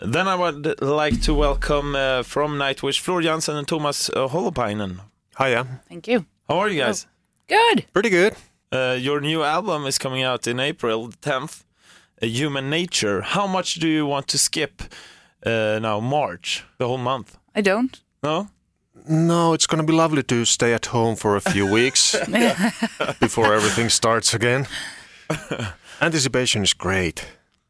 Then I would like to welcome uh, from Nightwish Floor Jansen and Tuomas uh, Holopainen. Hiya. Thank you. How are you guys? Good. Pretty good. Uh, your new album is coming out in April 10th, uh, Human Nature. How much do you want to skip uh, now, March, the whole month? I don't. No? No, it's going to be lovely to stay at home for a few weeks before everything starts again. Anticipation is great.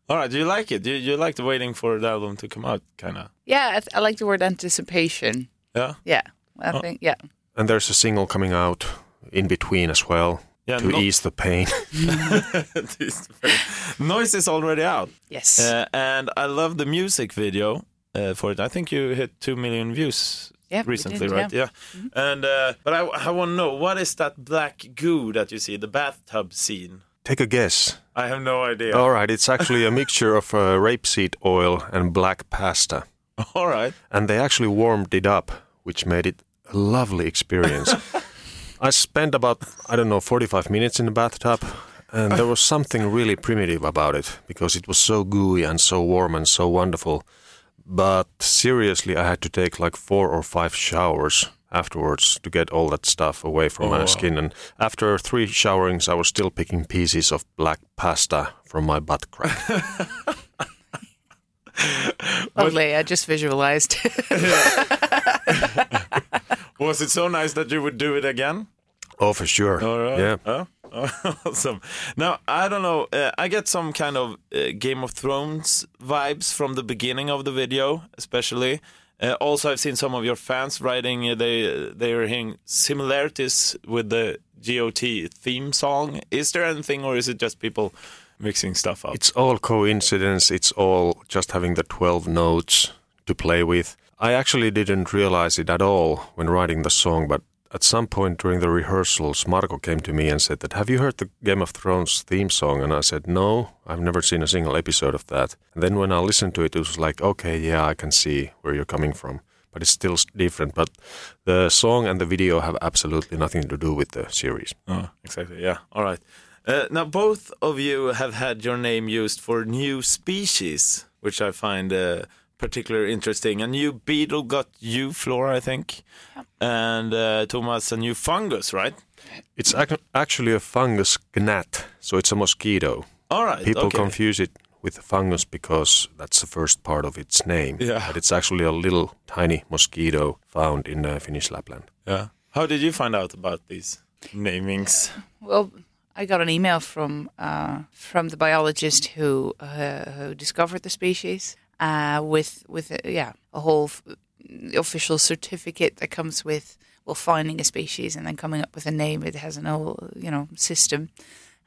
All right, do you like it? Do you, you like the waiting for the album to come out, kind of? Yeah, I, th- I like the word anticipation. Yeah? Yeah, I Oh. think. Yeah. And there's a single coming out in between as well Yeah, to no- ease the pain. Noise is already out. Yes. Uh, and I love the music video uh, for it. I think you hit 2 million views Yeah, we recently, did, right? Yeah. And uh, But I, I want to know what is that black goo that you see, the bathtub scene? Take a guess. I have no idea. All right, it's actually a mixture of uh, rapeseed oil and black pasta. All right. And they actually warmed it up, which made it a lovely experience. I spent about, I don't know, 45 minutes in the bathtub, and there was something really primitive about it because it was so gooey and so warm and so wonderful. But seriously, I had to take like four or five showers afterwards to get all that stuff away from Oh, my wow. skin. And after three showerings, I was still picking pieces of black pasta from my butt crack. Lovely. I just visualized. Was it so nice that you would do it again? oh, for sure. All right. Yeah. Oh, awesome. Now, I don't know. Uh, I get some kind of uh, Game of Thrones vibes from the beginning of the video, especially. Uh, also, I've seen some of your fans writing uh, they they are hearing similarities with the GOT theme song. Is there anything, or is it just people mixing stuff up? It's all coincidence. It's all just having the 12 notes to play with. I actually didn't realize it at all when writing the song, but at some point during the rehearsals, Marko came to me and said that, have you heard the Game of Thrones theme song? And I said, no, I've never seen a single episode of that. And then when I listened to it, it was like, okay, yeah, I can see where you're coming from. But it's still different. But the song and the video have absolutely nothing to do with the series. Oh, exactly. Yeah. All right. Uh, now, both of you have had your name used for new species, which I find uh, particularly interesting. A new beetle got you, Flora, I think, and uh, Tuomas, a new fungus, right? It's ac- actually a fungus gnat, so it's a mosquito. All right. People okay. confuse it with fungus because that's the first part of its name. Yeah. But it's actually a little tiny mosquito found in uh, Finnish Lapland. Yeah. How did you find out about these namings? well, I got an email from uh, from the biologist who uh, who discovered the species uh, with with uh, yeah a whole f- official certificate that comes with well finding a species and then coming up with a name. It has an whole you know system,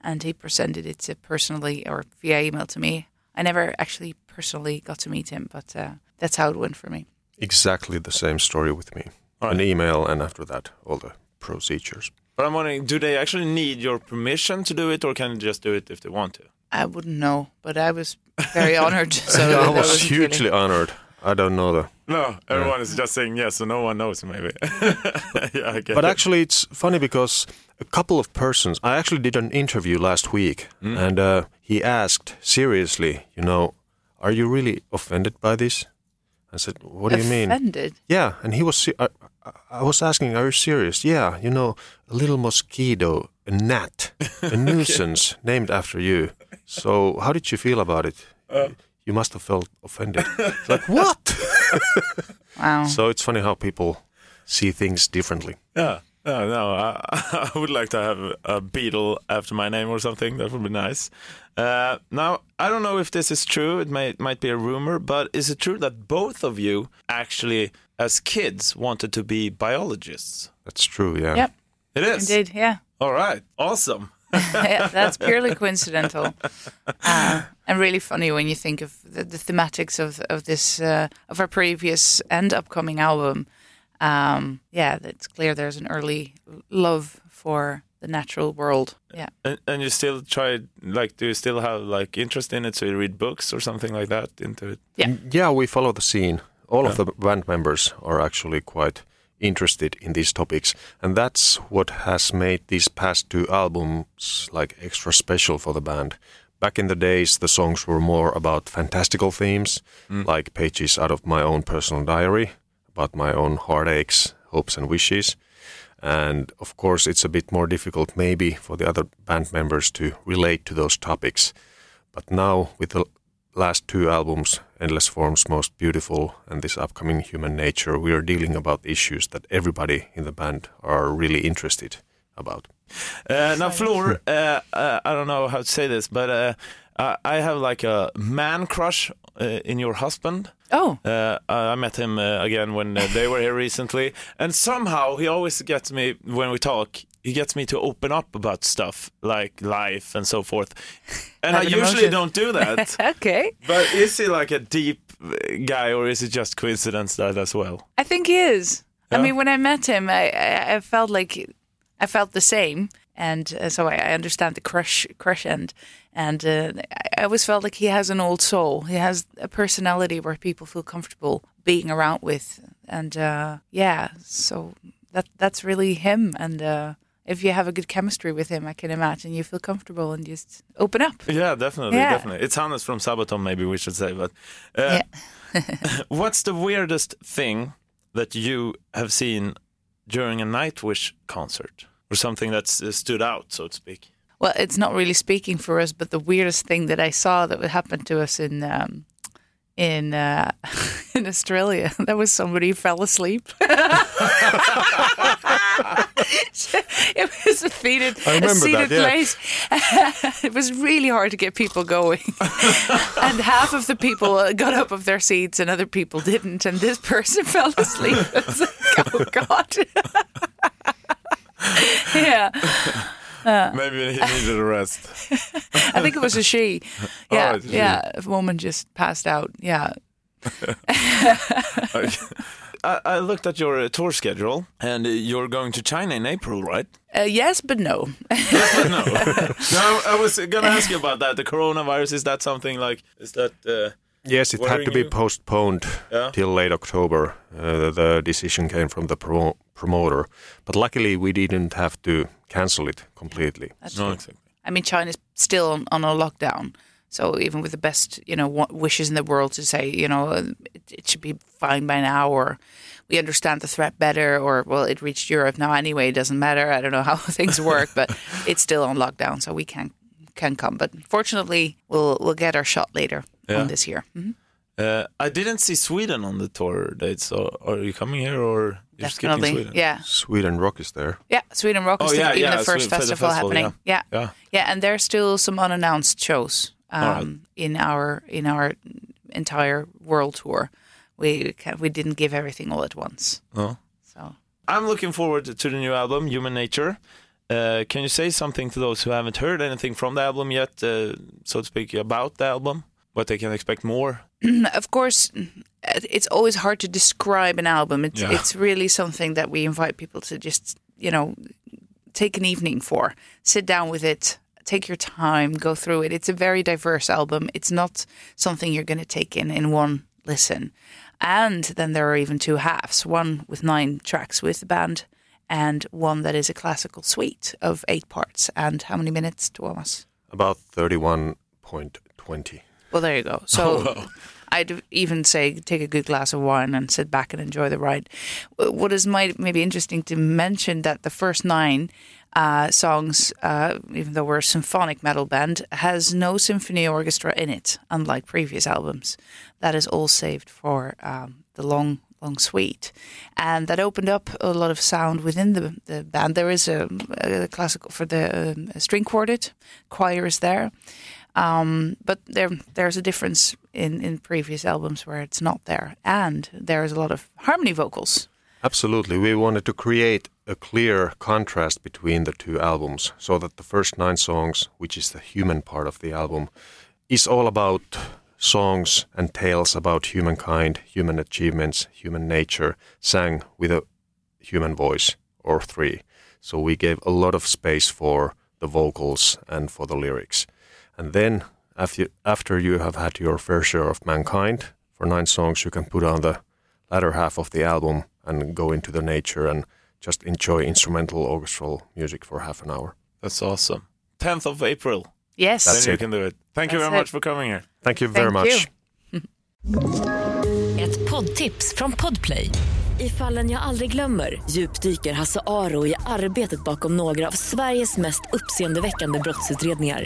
and he presented it to personally or via email to me. I never actually personally got to meet him, but uh, that's how it went for me. Exactly the same story with me. Right. An email, and after that, all the procedures. But I'm wondering, do they actually need your permission to do it, or can they just do it if they want to? I wouldn't know, but I was very honored. So I was wasn't really- hugely honored. I don't know the. No, everyone is just saying yes, so no one knows, maybe. yeah, I get But it. actually, it's funny because a couple of persons. I actually did an interview last week, Mm. and uh, he asked seriously, you know, are you really offended by this? I said, what do you mean? Offended. Yeah, and he was. se- I, I- I was asking, "Are you serious?" Yeah, you know, a little mosquito, a gnat, a nuisance named after you. So, how did you feel about it? you must have felt offended. It's like what? Wow. so it's funny how people see things differently. Yeah. No, no. I, I would like to have a beetle after my name or something. That would be nice. Uh, now, I don't know if this is true. It may might be a rumor, but is it true that both of you actually, as kids, wanted to be biologists? That's true. Yeah. Yep. It is. Indeed. Yeah. All right. Awesome. yeah. That's purely coincidental, uh, and really funny when you think of the, the thematics of of this uh, of our previous and upcoming album. Um, yeah, it's clear there's an early love for the natural world. Yeah. And, and you still try, like, do you still have like interest in it? So you read books or something like that into it? Yeah. Yeah, we follow the scene. All of the band members are actually quite interested in these topics, and that's what has made these past two albums like extra special for the band back in the days, the songs were more about fantastical themes, mm. like pages out of my own personal diary, about my own heartaches, hopes, and wishes. And of course, it's a bit more difficult maybe for the other band members to relate to those topics. But now, with the last two albums, Endless Forms, Most Beautiful, and this upcoming Human Nature, we are dealing about issues that everybody in the band are really interested about. Uh, now, Floor, uh, uh, I don't know how to say this, but uh, I I have like a man crush uh, in your husband. Oh, Uh, I met him uh, again when uh, they were here recently, and somehow he always gets me when we talk. He gets me to open up about stuff like life and so forth, and I an usually emotion. don't do that. okay. but is he like a deep uh, guy, or is it just coincidence that as well? I think he is. Yeah. I mean, when I met him, I, I, I felt like I felt the same, and uh, so I, I understand the crush, crush end. And uh, I always felt like he has an old soul. He has a personality where people feel comfortable being around with, and uh, yeah, so that that's really him. And uh, if you have a good chemistry with him, I can imagine you feel comfortable and just open up. Yeah, definitely, Yeah. definitely. It's Hannes from Sabaton, maybe we should say. But uh, Yeah. what's the weirdest thing that you have seen during a Nightwish concert, or something that's uh, stood out, so to speak? Well, it's not really speaking for us, but the weirdest thing that I saw that would happen to us in um, in uh, in Australia, that was somebody who fell asleep. it was a seated, I a seated that, yeah. place. it was really hard to get people going, and half of the people uh, got up of their seats, and other people didn't. And this person fell asleep. Like, oh God. yeah. Maybe he needed a rest. I think it was a she. Yeah, Oh, it's a she. yeah. A woman just passed out. Yeah. I, I looked at your uh, tour schedule, and uh, you're going to China in April, right? Uh, yes, but no. no. no, I was gonna ask you about that. The coronavirus is that something like? Is that? Uh, Yes, it had to be you? postponed Yeah. till late October. Uh, the decision came from the promo- promoter, but luckily we didn't have to cancel it completely. That's no, exactly. I mean, China's still on, on a lockdown. So even with the best, you know, wishes in the world to say, you know, uh, it, it should be fine by now, or we understand the threat better, or well, it reached Europe now anyway. It doesn't matter. I don't know how things work, but it's still on lockdown, so we can can come. But fortunately, we'll we'll get our shot later Yeah. on this year. Mhm. Uh, I didn't see Sweden on the tour dates. So are you coming here or you're skipping Definitely, Sweden? yeah. Sweden Rock is there. Yeah, Sweden Rock is Oh, the, yeah, even yeah, the first Sweden- festival, festival, happening. Yeah. yeah, Yeah. and there's still some unannounced shows um, All right. in our in our entire world tour. We we didn't give everything all at once, No. so I'm looking forward to the new album, Human Nature. Uh, can you say something to those who haven't heard anything from the album yet, uh, so to speak, about the album? What they can expect more? of course, it's always hard to describe an album. It's Yeah. it's really something that we invite people to just you know take an evening for, sit down with it, take your time, go through it. It's a very diverse album. It's not something you're going to take in in one listen. And then there are even two halves: one with nine tracks with the band, and one that is a classical suite of eight parts. And how many minutes, Tuomas? About 31.20. Well, there you go. So I'd even say take a good glass of wine and sit back and enjoy the ride. What is might maybe interesting to mention that the first nine uh, songs, uh, even though we're a symphonic metal band, has no symphony orchestra in it, unlike previous albums. That is all saved for um, the long, long suite, and that opened up a lot of sound within the the band. There is a, a classical for the um, string quartet, choir is there. Um, but there, there's a difference in, in previous albums where it's not there, and there's a lot of harmony vocals. Absolutely. We wanted to create a clear contrast between the two albums so that the first nine songs, which is the human part of the album, is all about songs and tales about humankind, human achievements, human nature, sang with a human voice or three. So we gave a lot of space for the vocals and for the lyrics. And then after after you have had your fair share of mankind for nine songs, you can put on the latter half of the album and go into the nature and just enjoy instrumental orchestral music for half an hour. That's awesome. 10th of April. Yes. then That's you it. can do it. Thank you very it. much for coming here. Thank you very Thank much. you. Ett poddtips från Podplay. I fallen jag aldrig glömmer djupdyker Hasse Aro i arbetet bakom några av Sveriges mest uppseendeväckande brottsutredningar.